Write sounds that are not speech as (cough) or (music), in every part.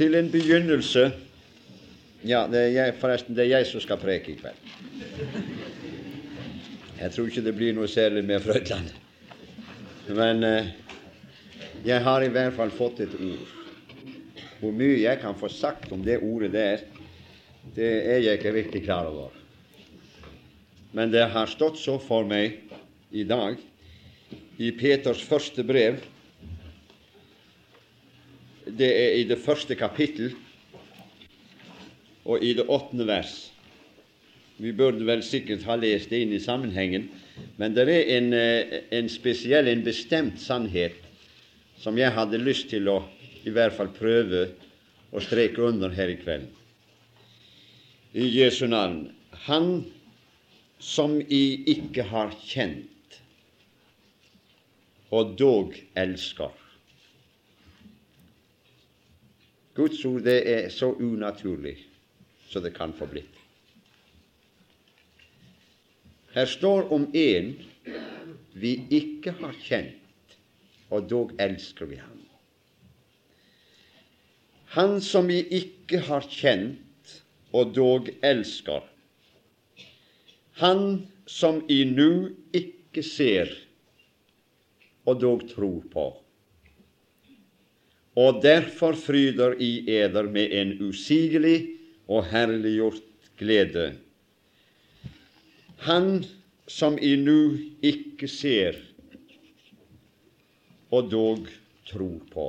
til en begynnelse Ja, det er jeg, forresten, det er jeg som skal preke i kveld. Jeg tror ikke det blir noe særlig mer fra. Men eh, jeg har i hvert fall fått et ord. Hvor mye jeg kan få sagt om det ordet der, det er jeg ikke riktig klar over. Men det har stått så for meg i dag i Peters første brev. Det er i det første kapittel og i det åttende vers. Vi burde vel sikkert ha lest det inn i sammenhengen, men det er en, eh, en spesiell, en bestemt sannhet som jeg hadde lyst til å i hvert fall prøve å streke under her i kveld. I Jesu navn. Han som I ikke har kjent, og dog elsker. Guds ord det er så unaturlig så det kan få blitt. Her står om en vi ikke har kjent, og dog elsker vi ham. Han som vi ikke har kjent, og dog elsker. Han som i nu ikke ser, og dog tror på. Og derfor fryder i eder med en usigelig og herliggjort glede. Han som i nu ikke ser, og dog tror på.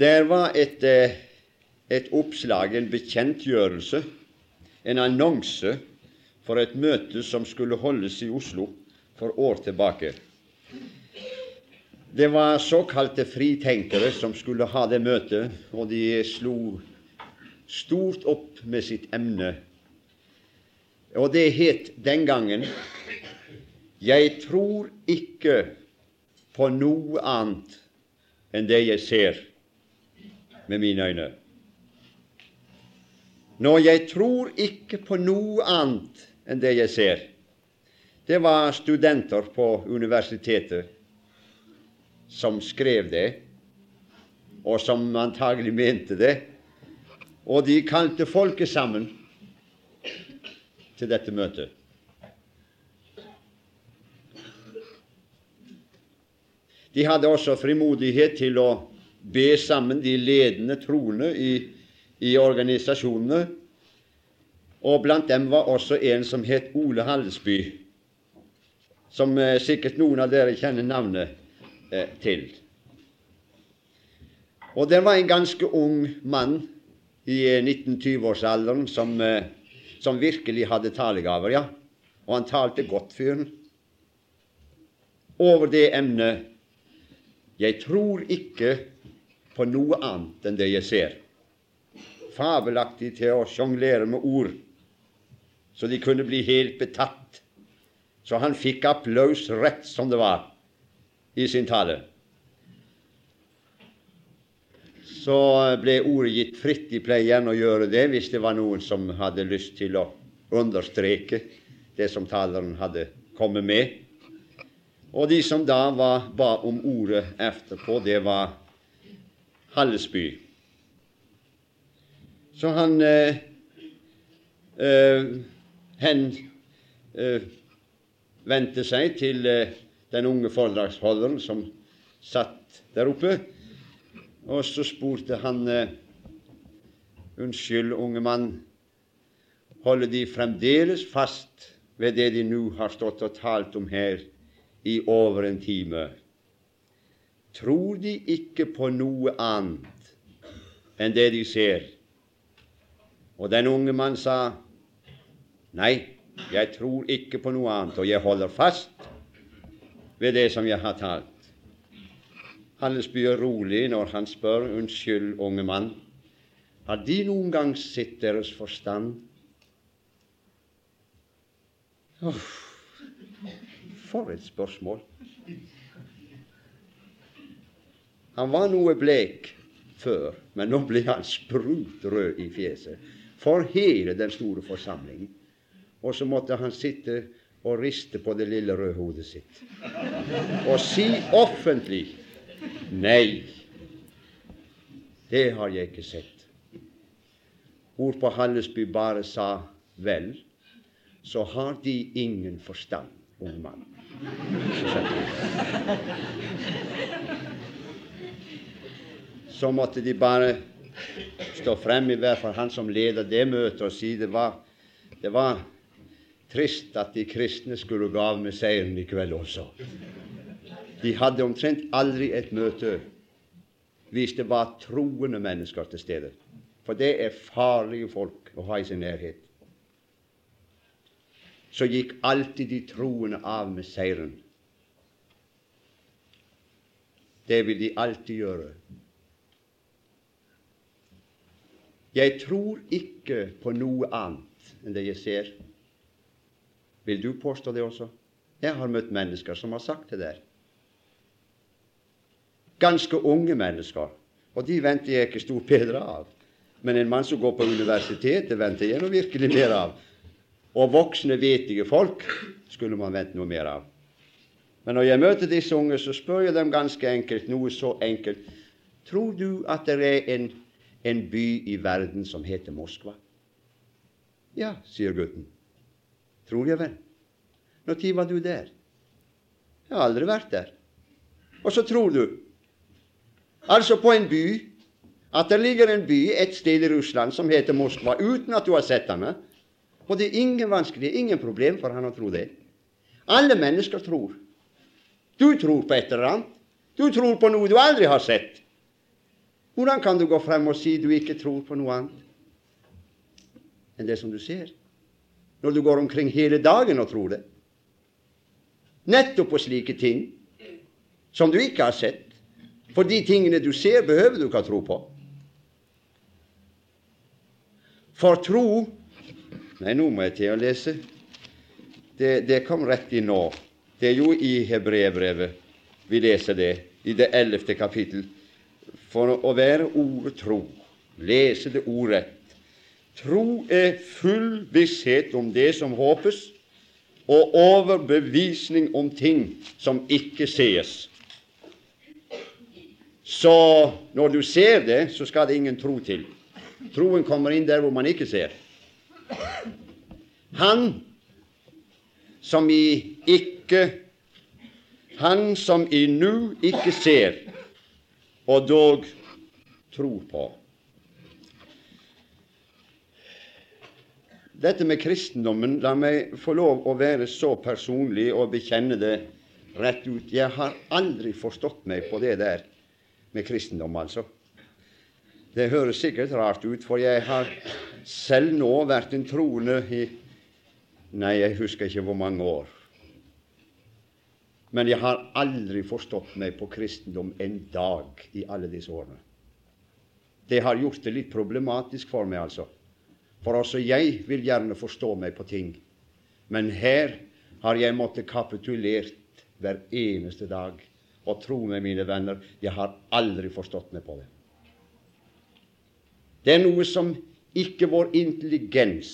Der var et, eh, et oppslag, en bekjentgjørelse, en annonse for et møte som skulle holdes i Oslo for år tilbake. Det var såkalte fritenkere som skulle ha det møtet, og de slo stort opp med sitt emne. Og det het den gangen Jeg tror ikke på noe annet enn det jeg ser med mine øyne. Når jeg tror ikke på noe annet enn det jeg ser. Det var studenter på universitetet som skrev det, og som antagelig mente det. Og de kalte folket sammen til dette møtet. De hadde også frimodighet til å be sammen de ledende troende i, i organisasjonene. Og blant dem var også en som het Ole Hallesby, som eh, sikkert noen av dere kjenner navnet eh, til. Og det var en ganske ung mann i 19-20-årsalderen som, eh, som, virkelig hadde talegaver, ja. Og han talte godt, fyren. Over det emnet Jeg tror ikke på noe annet enn det jeg ser. Fabelaktig til å sjonglere med ord, så de kunne bli helt betatt. Så han fikk applaus rett som det var i sin tale. Så ble ordet gitt fritt. Pleier gjerne å gjøre det hvis det var noen som hadde lyst til å understreke det som taleren hadde kommet med. Og de som da var, ba om ordet etterpå, det var Hallesby. Så han eh, eh, hen eh, vendte seg til eh, den unge foredragsholderen som satt der oppe. Og så spurte han eh, Unnskyld, unge mann, holder de fremdeles fast ved det de nå har stått og talt om her i over en time? Tror de ikke på noe annet enn det de ser? Og den unge mann sa, Nei, jeg tror ikke på noe annet, og jeg holder fast ved det som jeg har talt. Hallesby er rolig når han spør, 'Unnskyld, unge mann, har De noen gang sett deres forstand?' Oh, for et spørsmål! Han var noe blek før, men nå ble han sprutrød i fjeset for hele den store forsamlingen. Og så måtte han sitte og riste på det lille røde hodet sitt og si offentlig Nei, det har jeg ikke sett. Hvorpå Hallesby bare sa vel, så har de ingen forstand, ung mann. Så måtte de bare stå frem, i hvert fall han som leder det møtet, og si det var, det var trist at de kristne skulle gå av med seieren i kveld også. De hadde omtrent aldri et møte hvis det var troende mennesker til stede. For det er farlige folk å ha i sin nærhet. Så gikk alltid de troende av med seieren. Det vil de alltid gjøre. Jeg tror ikke på noe annet enn det jeg ser. Vil du påstå det også? Jeg har møtt mennesker som har sagt det der ganske unge mennesker. Og de venter jeg ikke stort bedre av. Men en mann som går på universitetet, venter jeg noe virkelig mer av. Og voksne, vetige folk skulle man vente noe mer av. Men når jeg møter disse unge, så spør jeg dem ganske enkelt, noe så enkelt Tror du at det er en, en by i verden som heter Moskva? Ja, sier gutten. Tror jeg vel. Når var du der? Jeg har aldri vært der. Og så tror du altså på en by, at det ligger en by et sted i Russland som heter Moskva, uten at du har sett den. Og det er ingen vanskelig, ingen problem for han å tro det. Alle mennesker tror. Du tror på et eller annet. Du tror på noe du aldri har sett. Hvordan kan du gå frem og si du ikke tror på noe annet enn det som du ser, når du går omkring hele dagen og tror det? Nettopp på slike ting som du ikke har sett, for de tingene du ser, behøver du ikke å tro på. For tro Nei, nå må jeg til å lese. Det, det kom rett i nå. Det er jo i Hebreerbrevet vi leser det, i det ellevte kapittel. For å være ordet tro, lese det ordrett. Tro er full visshet om det som håpes, og overbevisning om ting som ikke sees. Så når du ser det, så skal det ingen tro til. Troen kommer inn der hvor man ikke ser. Han som i ikke Han som i nu ikke ser, og dog tror på. Dette med kristendommen, la meg få lov å være så personlig og bekjenne det rett ut. Jeg har aldri forstått meg på det der med kristendom, altså. Det høres sikkert rart ut, for jeg har selv nå vært en troende i Nei, jeg husker ikke hvor mange år. Men jeg har aldri forstått meg på kristendom en dag i alle disse årene. Det har gjort det litt problematisk for meg, altså. For også jeg vil gjerne forstå meg på ting. Men her har jeg måttet kapitulert hver eneste dag og tro meg, mine venner, jeg har aldri forstått meg på det. Det er noe som ikke vår intelligens,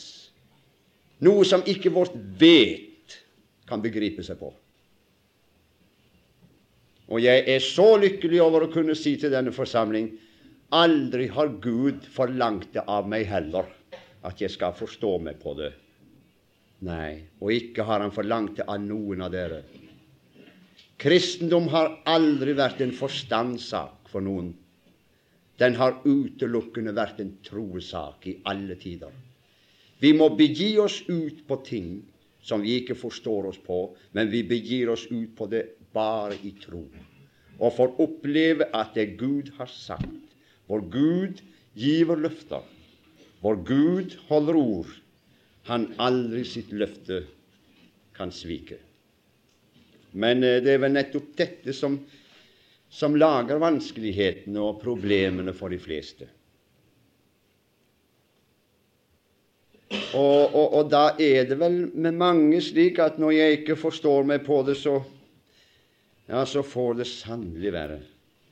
noe som ikke vårt vet, kan begripe seg på. Og jeg er så lykkelig over å kunne si til denne forsamling aldri har Gud forlangt det av meg heller, at jeg skal forstå meg på det. Nei, og ikke har Han forlangt det av noen av dere. Kristendom har aldri vært en forstandssak for noen. Den har utelukkende vært en troesak i alle tider. Vi må begi oss ut på ting som vi ikke forstår oss på, men vi begir oss ut på det bare i tro. Og får oppleve at det Gud har sagt, vår Gud giver løfter, vår Gud holder ord, han aldri sitt løfte kan svike. Men eh, det er vel nettopp dette som, som lager vanskelighetene og problemene for de fleste. Og, og, og, da er det vel med mange slik at når jeg ikke forstår meg på det, så, ja, så får det sannelig være.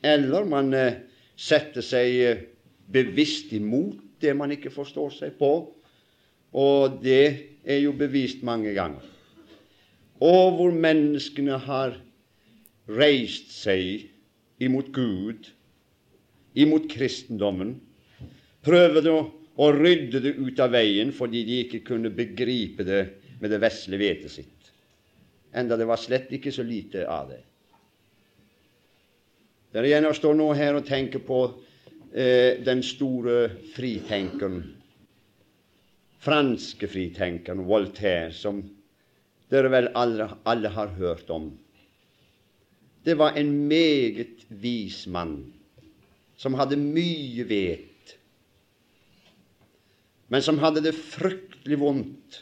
Eller man eh, setter seg eh, bevisst imot det man ikke forstår seg på. Og det er jo bevist mange ganger og hvor menneskene har reist seg imot Gud, imot kristendommen, prøvde å, å rydde det ut av veien fordi de ikke kunne begripe det med det vesle vetet sitt, enda det var slett ikke så lite av det. Det er igjen å står nå her og tenker på eh, den store fritenkeren, franske fritenkeren Voltaire, som dere vel alle, alle har hørt om. Det var en meget vis mann som hadde mye vet, men som hadde det fryktelig vondt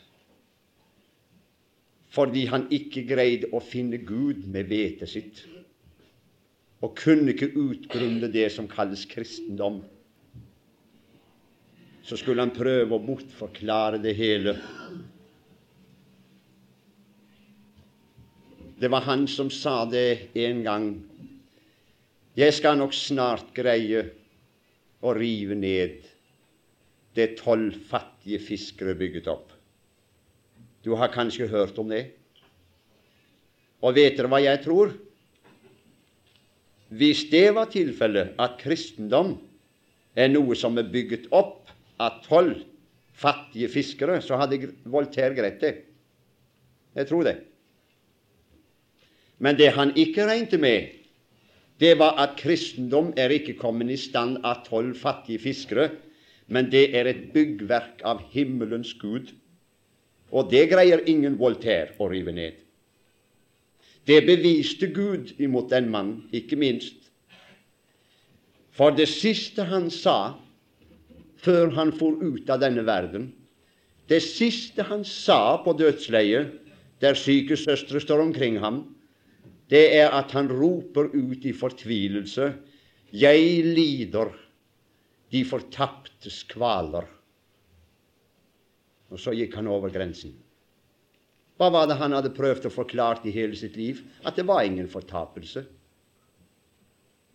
fordi han ikke greide å finne Gud med vetet sitt, og kunne ikke utgrunne det som kalles kristendom. Så skulle han prøve å bortforklare det hele. Det var han som sa det en gang. Jeg skal nok snart greie å rive ned det tolv fattige fiskere bygget opp. Du har kanskje hørt om det? Og vet dere hva jeg tror? Hvis det var tilfellet at kristendom er noe som er bygget opp av tolv fattige fiskere, så hadde Voltaire greit det. Jeg tror det. Men det han ikke regnet med, det var at kristendom er ikke kommet i stand av tolv fattige fiskere, men det er et byggverk av himmelens Gud og det greier ingen Voltaire å rive ned. Det beviste Gud imot den mannen, ikke minst. For det siste han sa før han for ut av denne verden, det siste han sa på dødsleiet, der syke søstre står omkring ham, det er at han roper ut i fortvilelse Jeg lider de fortaptes kvaler. Og så gikk han over grensen. Hva var det han hadde prøvd å forklare i hele sitt liv? At det var ingen fortapelse.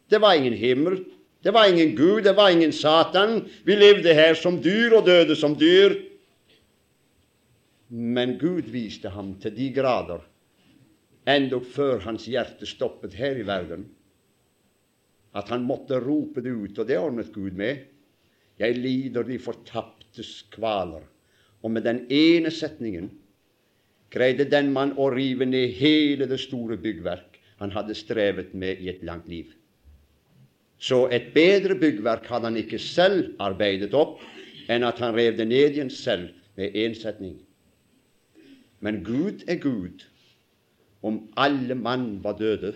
Det var ingen himmel. Det var ingen Gud, det var ingen Satan. Vi levde her som dyr og døde som dyr. Men Gud viste ham til de grader, endog før hans hjerte stoppet her i verden, at han måtte rope det ut, og det ordnet Gud med. Jeg lider de fortaptes kvaler. Og med den ene setningen greide den mann å rive ned hele det store byggverk han hadde strevet med i et langt liv. Så et bedre byggverk hadde han ikke selv arbeidet opp, enn at han rev det ned igjen selv med én setning. Men Gud er Gud om alle mann var døde,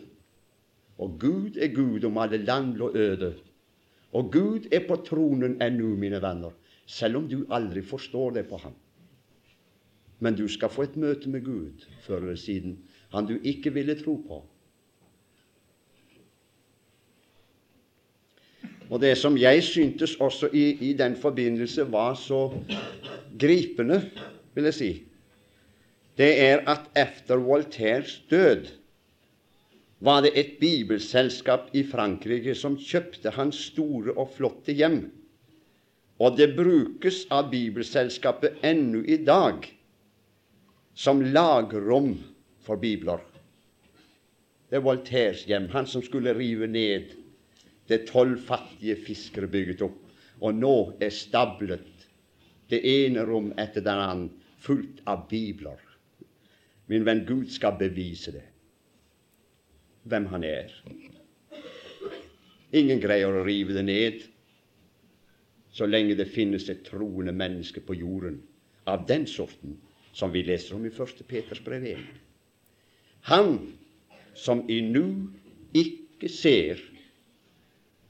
og Gud er Gud om alle land lå øde. Og Gud er på tronen ennå, mine venner selv om du aldri forstår det på ham. Men du skal få et møte med Gud før eller siden, han du ikke ville tro på. Og det som jeg syntes også i, i den forbindelse var så gripende, vil jeg si, det er at etter Voltaires død var det et bibelselskap i Frankrike som kjøpte hans store og flotte hjem og det brukes av Bibelselskapet ennå i dag som lagrom for bibler. Det er Voltaires hjem, han som skulle rive ned det tolv fattige fiskere bygget opp. Og nå er stablet det ene rom etter den andre fullt av bibler. Min venn, Gud skal bevise det, hvem han er. Ingen greier å rive det ned så lenge det finnes et troende menneske på jorden av den sorten som vi leser om i 1. Peters brev 1. Han som i nu ikke ser,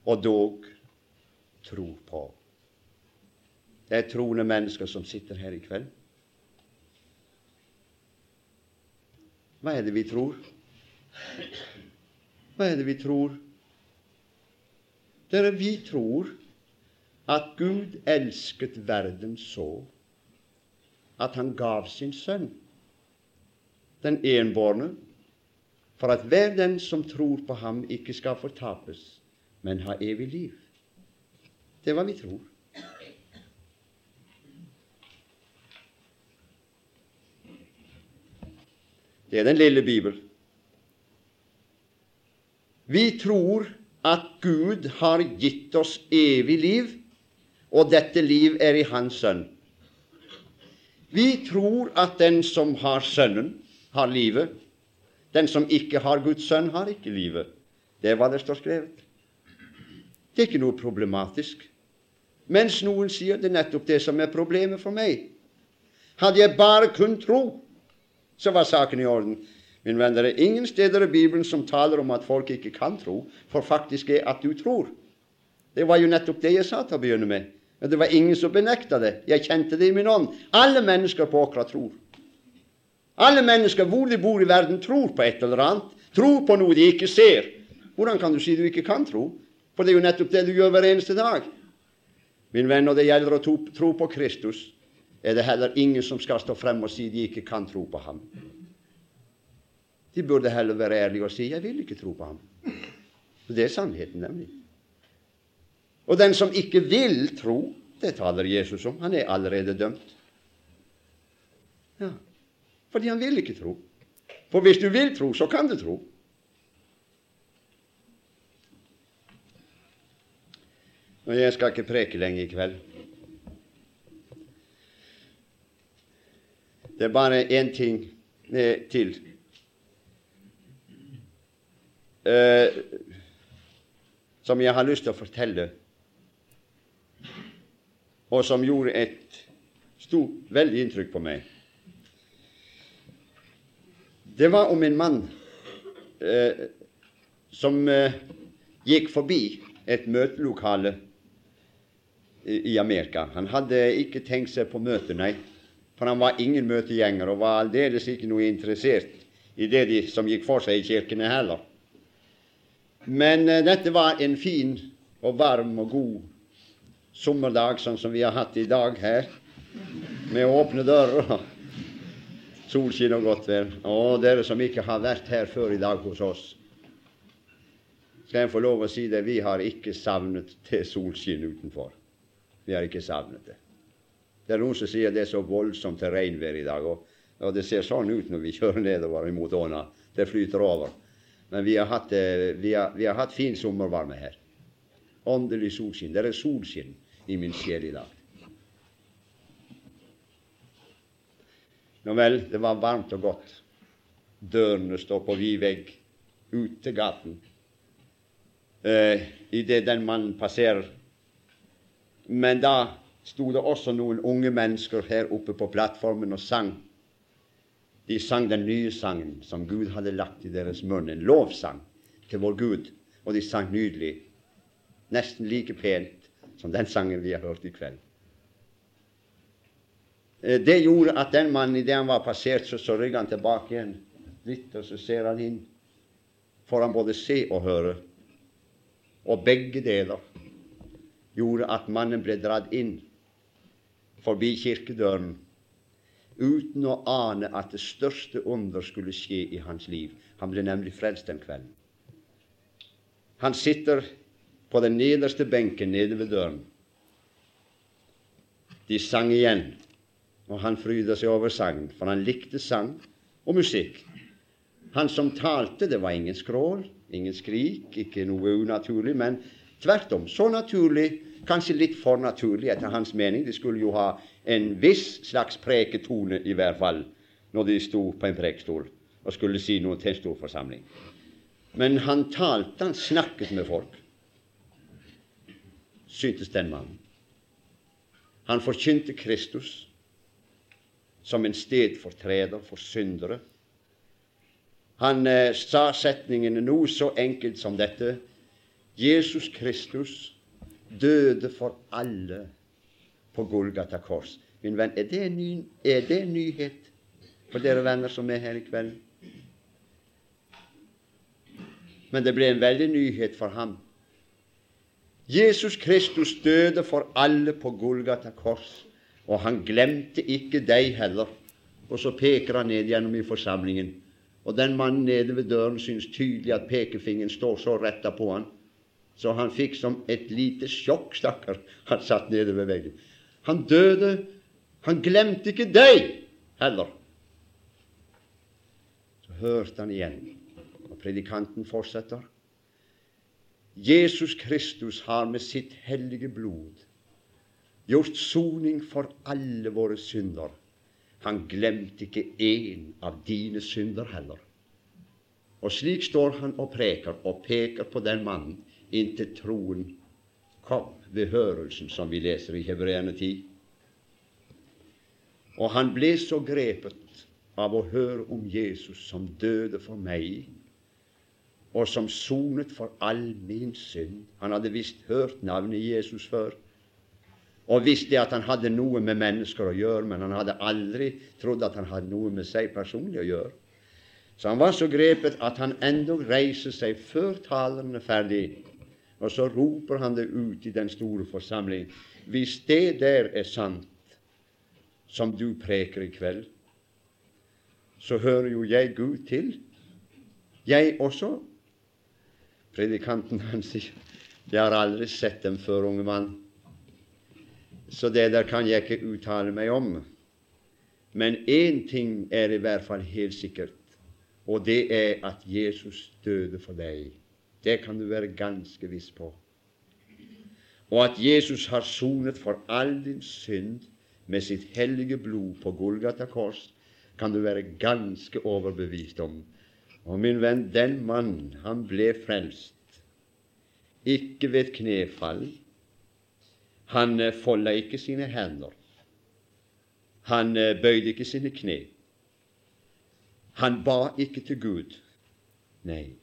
og dog tror på. Det er troende mennesker som sitter her i kveld. Hva er det vi tror? Hva er det vi tror? Dere, vi tror at Gud elsket verden så at han gav sin sønn, den enbårne, for at hver den som tror på ham, ikke skal fortapes, men ha evig liv. Det er hva vi tror. Det er den lille Bibel. Vi tror at Gud har gitt oss evig liv, og dette liv er i Hans Sønn. Vi tror at den som har Sønnen, har livet. Den som ikke har Guds sønn, har ikke livet. Det er hva det står skrevet. Det er ikke noe problematisk. Mens noen sier det er nettopp det som er problemet for meg. Hadde jeg bare kun tro, så var saken i orden. Min venn, det er ingen steder i Bibelen som taler om at folk ikke kan tro, for faktisk er at du tror. Det var jo nettopp det jeg sa til å begynne med. Men det var ingen som benekta det. Jeg kjente det i min ånd. Alle mennesker på Åkra tror. Alle mennesker hvor de bor i verden, tror på et eller annet. Tror på noe de ikke ser. Hvordan kan du si du ikke kan tro? For det er jo nettopp det du gjør hver eneste dag. Min venn, når det gjelder å tro på Kristus, er det heller ingen som skal stå frem og si de ikke kan tro på ham. De burde heller være ærlige og si 'jeg vil ikke tro på ham'. For det er sannheten, nemlig. Og den som ikke vil tro, det taler Jesus om. Han er allerede dømt. Ja, Fordi han vil ikke tro. For hvis du vil tro, så kan du tro. Og jeg skal ikke preke lenge i kveld. Det er bare én ting til. Uh, som jeg har lyst til å fortelle, og som gjorde et stort, veldig inntrykk på meg. Det var om en mann eh, som eh, gikk forbi et møtelokale i, i Amerika. Han hadde ikke tenkt seg på møte, nei for han var ingen møtegjenger og var aldeles ikke noe interessert i det de som gikk for seg i kirkene heller. Men eh, dette var en fin og varm og god sommerdag, sånn som vi har hatt i dag her, med åpne dører og solskinn og godt vær. Og dere som ikke har vært her før i dag hos oss, skal jeg få lov å si det, vi har ikke savnet det solskinn utenfor. Vi har ikke savnet det. Det er noen som sier det er så voldsomt til regnvær i dag, og, og, det ser sånn ut når vi kjører nedover mot åna. Det flyter over. Men vi har hatt, eh, vi har, vi har hatt fin sommervarme her. Åndelig solskinn. Det er solskinn i min sjel i dag. Nå vel, det var varmt og godt. Dørene står på vid vegg ut til gaten eh, idet den mannen passerer. Men da sto det også noen unge mennesker her oppe på plattformen og sang. De sang den nye sangen som Gud hadde lagt i deres munn, en lovsang til vår Gud. Og de sang nydelig, nesten like pent som den sangen vi har hørt i kveld. Eh, det gjorde at den mannen, idet han var passert, så, så rygget han tilbake igjen litt, og så ser han inn. Får han både se og høre. Og begge deler gjorde at mannen ble dratt inn forbi kirkedøren uten å ane at det største under skulle skje i hans liv. Han ble nemlig frelst den kvelden. Han sitter på den nederste benken nede ved døren. De sang igjen, og han fryda seg over sangen, for han likte sang og musikk. Han som talte, det var ingen skrål, ingen skrik, ikke noe unaturlig, men tvert om så naturlig Kanskje litt for naturlig etter hans mening. De skulle jo ha en viss slags preketone, i hvert fall, når de sto på en prekestol og skulle si noe til en stor forsamling. Men han talte, han snakket med folk, syntes den mannen. Han forkynte Kristus som en stedfortreder for syndere. Han eh, sa setningene noe så enkelt som dette Jesus Kristus døde for alle på Golgata kors. Min venn, er det ny, er det en nyhet for dere venner som er her i kveld? Men det ble en veldig nyhet for ham. Jesus Kristus døde for alle på Golgata kors, og han glemte ikke deg heller. Og så peker han ned gjennom i forsamlingen, og den mannen nede ved døren syns tydelig at pekefingeren står så retta på han så han fikk som et lite sjokk, stakkar. Han satt nede ved veggen. Han døde. Han glemte ikke deg heller. Så hørte han igjen, og predikanten fortsetter. Jesus Kristus har med sitt hellige blod gjort soning for alle våre synder. Han glemte ikke én av dine synder heller. Og slik står han og preker og peker på den mannen inntil troen kom ved hørelsen, som vi leser i Hebreerne 10. Og han ble så grepet av å høre om Jesus som døde for meg, og som sonet for all min synd. Han hadde visst hørt navnet Jesus før, og visste at han hadde noe med mennesker å gjøre, men han hadde aldri trodd at han hadde noe med seg personlig å gjøre. Så han var så grepet at han endog reiser seg før talerne er ferdig, og så roper han det ut i den store forsamling. Hvis det der er sant, som du preker i kveld, så hører jo jeg Gud til. Jeg også. Predikanten (laughs) han sier jeg har aldri sett dem før, unge mann, så det der kan jeg ikke uttale meg om. Men én ting er i hvert fall helt sikkert, og det er at Jesus døde for deg. Det kan du være ganske viss på. Og at Jesus har sonet for all din synd med sitt hellige blod på Golgata kors, kan du være ganske overbevist om. Og min venn, den mann, han ble frelst. Ikke ved knefall. Han eh, folda ikke sine hender. Han eh, bøyde ikke sine kne. Han ba ikke til Gud. Nei,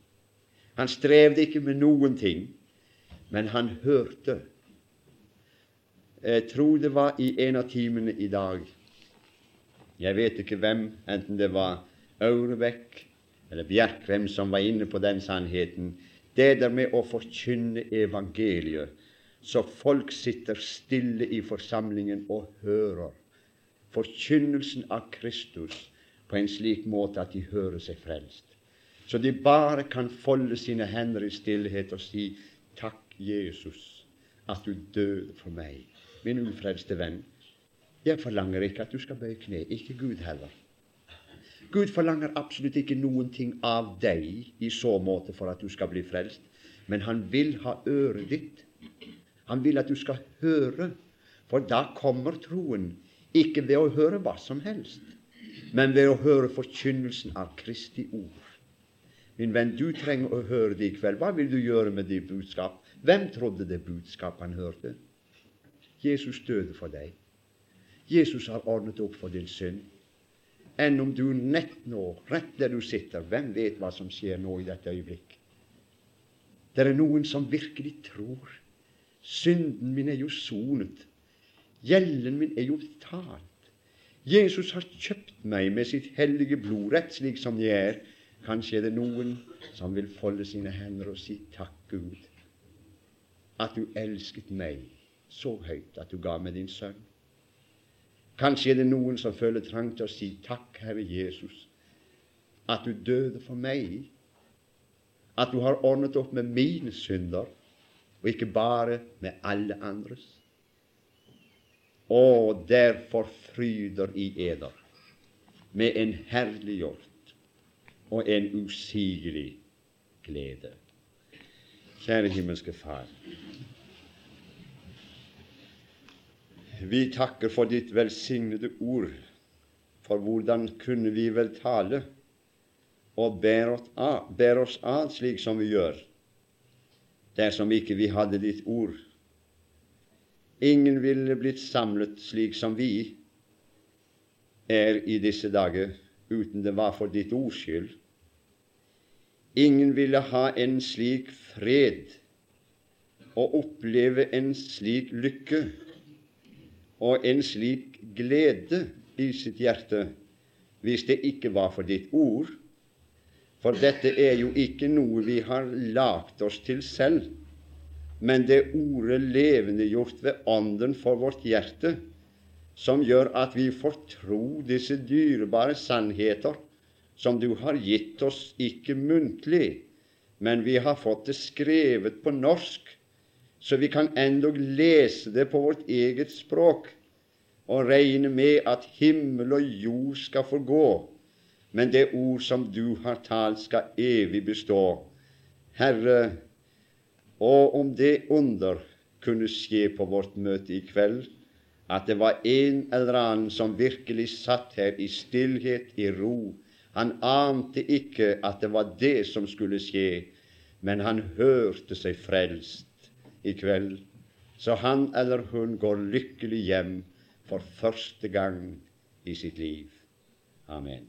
han strevde ikke med noen ting, men han hørte. Jeg tror det var i en av timene i dag jeg vet ikke hvem, enten det var Aurebekk eller Bjerkrem som var inne på den sannheten. Det der med å forkynne evangeliet, så folk sitter stille i forsamlingen og hører forkynnelsen av Kristus på en slik måte at de hører seg frelst. Så de bare kan folde sine hender i stillhet og si Takk, Jesus, at du døde for meg, min ufrelste venn. Jeg forlanger ikke at du skal bøye kne, ikke Gud heller. Gud forlanger absolutt ikke noen ting av deg i så måte for at du skal bli frelst, men han vil ha øret ditt. Han vil at du skal høre, for da kommer troen, ikke ved å høre hva som helst, men ved å høre forkynnelsen av Kristi ord. Min venn, du trenger å høre det i kveld. Hva vil du gjøre med det budskap? Hvem trodde det budskap han hørte? Jesus døde for deg. Jesus har ordnet opp for din synd. Enn om du nett nå, rett der du sitter, hvem vet hva som skjer nå i dette øyeblikk? Det er noen som virkelig tror. Synden min er jo sonet. Gjelden min er jo betalt. Jesus har kjøpt meg med sitt hellige blod, rett slik som jeg er. Kanskje er det noen som vil folde sine hender og si takk, Gud, at du elsket meg så høyt at du ga meg din sønn. Kanskje er det noen som føler trang til å si takk, Herre Jesus, at du døde for meg, at du har ordnet opp med mine synder, og ikke bare med alle andres. Og derfor fryder i eder med en herliggjort og en usigelig glede. Kjære himmelske Far. Vi takker for ditt velsignede ord, for hvordan kunne vi vel tale og bære oss av, slik som vi gjør, dersom ikke vi hadde ditt ord. Ingen ville blitt samlet slik som vi er i disse dager, uten det var for ditt ords skyld. Ingen ville ha en slik fred og oppleve en slik lykke og en slik glede i sitt hjerte hvis det ikke var for ditt ord. For dette er jo ikke noe vi har lagt oss til selv, men det ordet levendegjort ved Ånden for vårt hjerte, som gjør at vi får tro disse dyrebare sannheter som du har gitt oss, ikke muntlig, men vi har fått det skrevet på norsk, så vi kan endog lese det på vårt eget språk og regne med at himmel og jord skal forgå, men det ord som du har talt, skal evig bestå. Herre, Og om det under kunne skje på vårt møte i kveld, at det var en eller annen som virkelig satt her i stillhet, i ro. Han ante ikke at det var det som skulle skje, men han hørte seg frelst i kveld. Så han eller hun går lykkelig hjem for første gang i sitt liv. Amen.